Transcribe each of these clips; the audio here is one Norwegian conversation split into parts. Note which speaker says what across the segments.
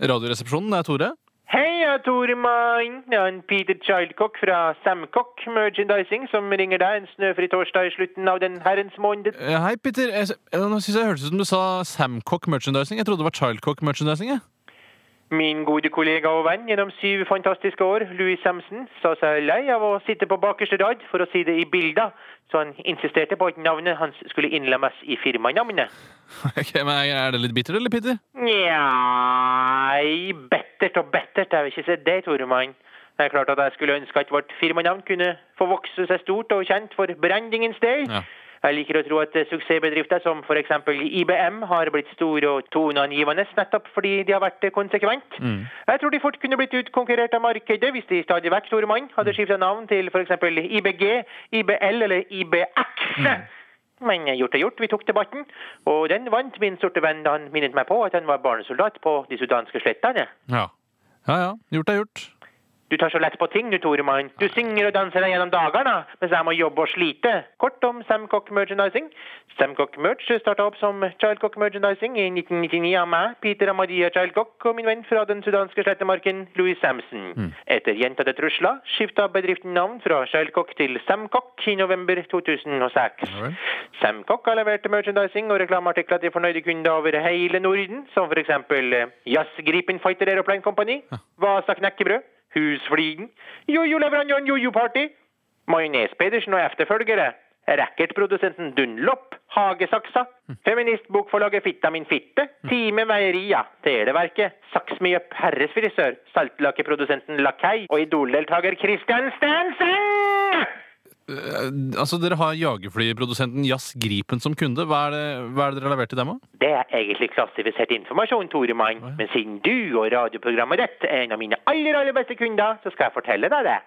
Speaker 1: Radioresepsjonen, det er Tore.
Speaker 2: Hei, jeg er Tore Toremann. Det er en Peter Childcock fra Samcock Merchandising som ringer deg en snøfri torsdag i slutten av den herrens måned.
Speaker 1: Eh, Hei, Peter. Jeg, jeg, nå synes jeg hørtes ut som du sa Samcock Merchandising. Jeg trodde det var Childcock Merchandising. jeg.
Speaker 2: Min gode kollega og venn gjennom syv fantastiske år, Louis Samson, sa seg lei av å sitte på bakerste rad for å si det i bilder, så han insisterte på at navnet hans skulle innlemmes i firmanavnet.
Speaker 1: Ok, men Er det litt bittert, eller, Peter?
Speaker 2: Nja Bettert og bettert, jeg vil ikke si det, Toremann. Det er klart at jeg skulle ønske at vårt firmanavn kunne få vokse seg stort og kjent for brandingens del.
Speaker 1: Ja.
Speaker 2: Jeg liker å tro at suksessbedrifter som f.eks. IBM har blitt store og toneangivende nettopp fordi de har vært konsekvent. konsekvent. Jeg tror de fort kunne blitt utkonkurrert av markedet hvis de stadig vekk, store mann, hadde skifta navn til f.eks. IBG, IBL eller IBX. Men eh, gjort er gjort, vi tok debatten, og den vant min sorte venn da han minnet meg på at han var barnesoldat på de sudanske slettene.
Speaker 1: Ja. Ja ja, gjort er gjort.
Speaker 2: Du tar så lett på ting, du, Toremann. Du synger og danser deg gjennom dagene, mens jeg må jobbe og slite. Kort om Samcock Merchandising. Samcock Merch starta opp som Childcock Merchandising i 1999 av meg, Peter Amadia Childcock, og min venn fra den sudanske slettemarken, Louis Samson. Etter gjentatte trusler skifta bedriften navn fra Childcock til Samcock i november 2006.
Speaker 1: Ja.
Speaker 2: Samcock har levert merchandising og reklameartikler til fornøyde kunder over hele Norden, som eksempel eh, Jazz Gripen Fighter Aeroplane Company, Vasa Knekkebrød, Husfliden, Jojo-leverandøren Jojo Party, Majones Pedersen og efterfølgere, racketprodusenten Dunlop, Hagesaksa, feministbokforlaget Fitta min fitte, Time Meieria, Televerket, Saksmyøp herresfrisør, saltlakeprodusenten Lakei. Og idoldeltaker Christian Stensen!
Speaker 1: Eh, altså, Dere har jagerflyprodusenten Jazz Gripen som kunde. Hva er det, hva er det dere har levert til dem?
Speaker 2: Det er egentlig klassifisert informasjon, Tore Toremann. Men siden du og radioprogrammet ditt er en av mine aller aller beste kunder, så skal jeg fortelle deg det.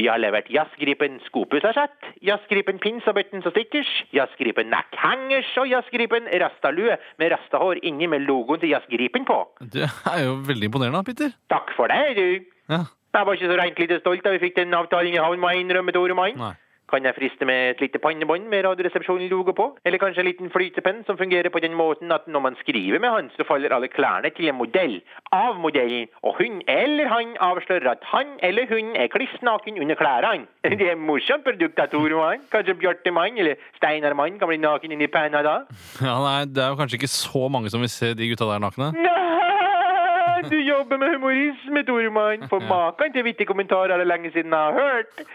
Speaker 2: Vi har levert Jazzgripen skopusarsett, Jazzgripen pins og buttons og stickers, Jazzgripen neckhangers og Jazzgripen rastalue med rastahår inni med logoen til Jazzgripen på.
Speaker 1: Det er jo veldig imponerende, Peter.
Speaker 2: Takk for det, du.
Speaker 1: Ja.
Speaker 2: Jeg var ikke så rent lite stolt da vi fikk den avtalen i havn, må jeg innrømme, Toremann.
Speaker 1: Nei.
Speaker 2: Kan jeg friste med et lite pannebånd med Radioresepsjonen-logo på? Eller kanskje en liten flytepenn som fungerer på den måten at når man skriver med han, så faller alle klærne til en modell av modellen, og hun eller han avslører at han eller hun er kliss naken under klærne. Det er morsomt produkt av Toremann. Kanskje Bjarte Mann eller Steinar Mann kan bli naken inni penna da?
Speaker 1: Ja, nei, Det er jo kanskje ikke så mange som vil se de gutta der nakne.
Speaker 2: Nei, Du jobber med humorisme, Toremann. For maken til vittige kommentarer er det lenge siden jeg har hørt.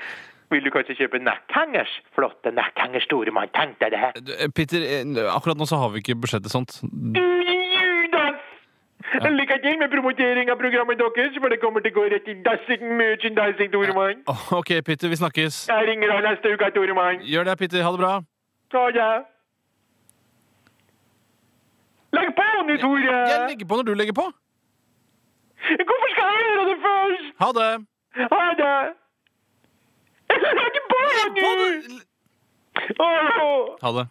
Speaker 2: Vil du kanskje kjøpe neckhangers? Flotte neckhangers, Toremann. Tenk deg det.
Speaker 1: Du, eh, Peter, eh, akkurat nå så har vi ikke budsjettet sånt.
Speaker 2: Judas! Lykke til med promotering av programmet deres, for det kommer til å gå rett i dassing merchandising, Toremann.
Speaker 1: Åh, Ok, Peter, vi snakkes.
Speaker 2: Jeg ringer deg neste uke, Toremann.
Speaker 1: Gjør det, Peter. Ha det bra.
Speaker 2: Ha det. Legg på nå, Tore!
Speaker 1: Jeg legger på når du legger på.
Speaker 2: Hvorfor skal jeg gjøre det først?
Speaker 1: Ha det.
Speaker 2: Ha det! På
Speaker 1: det. Ha det.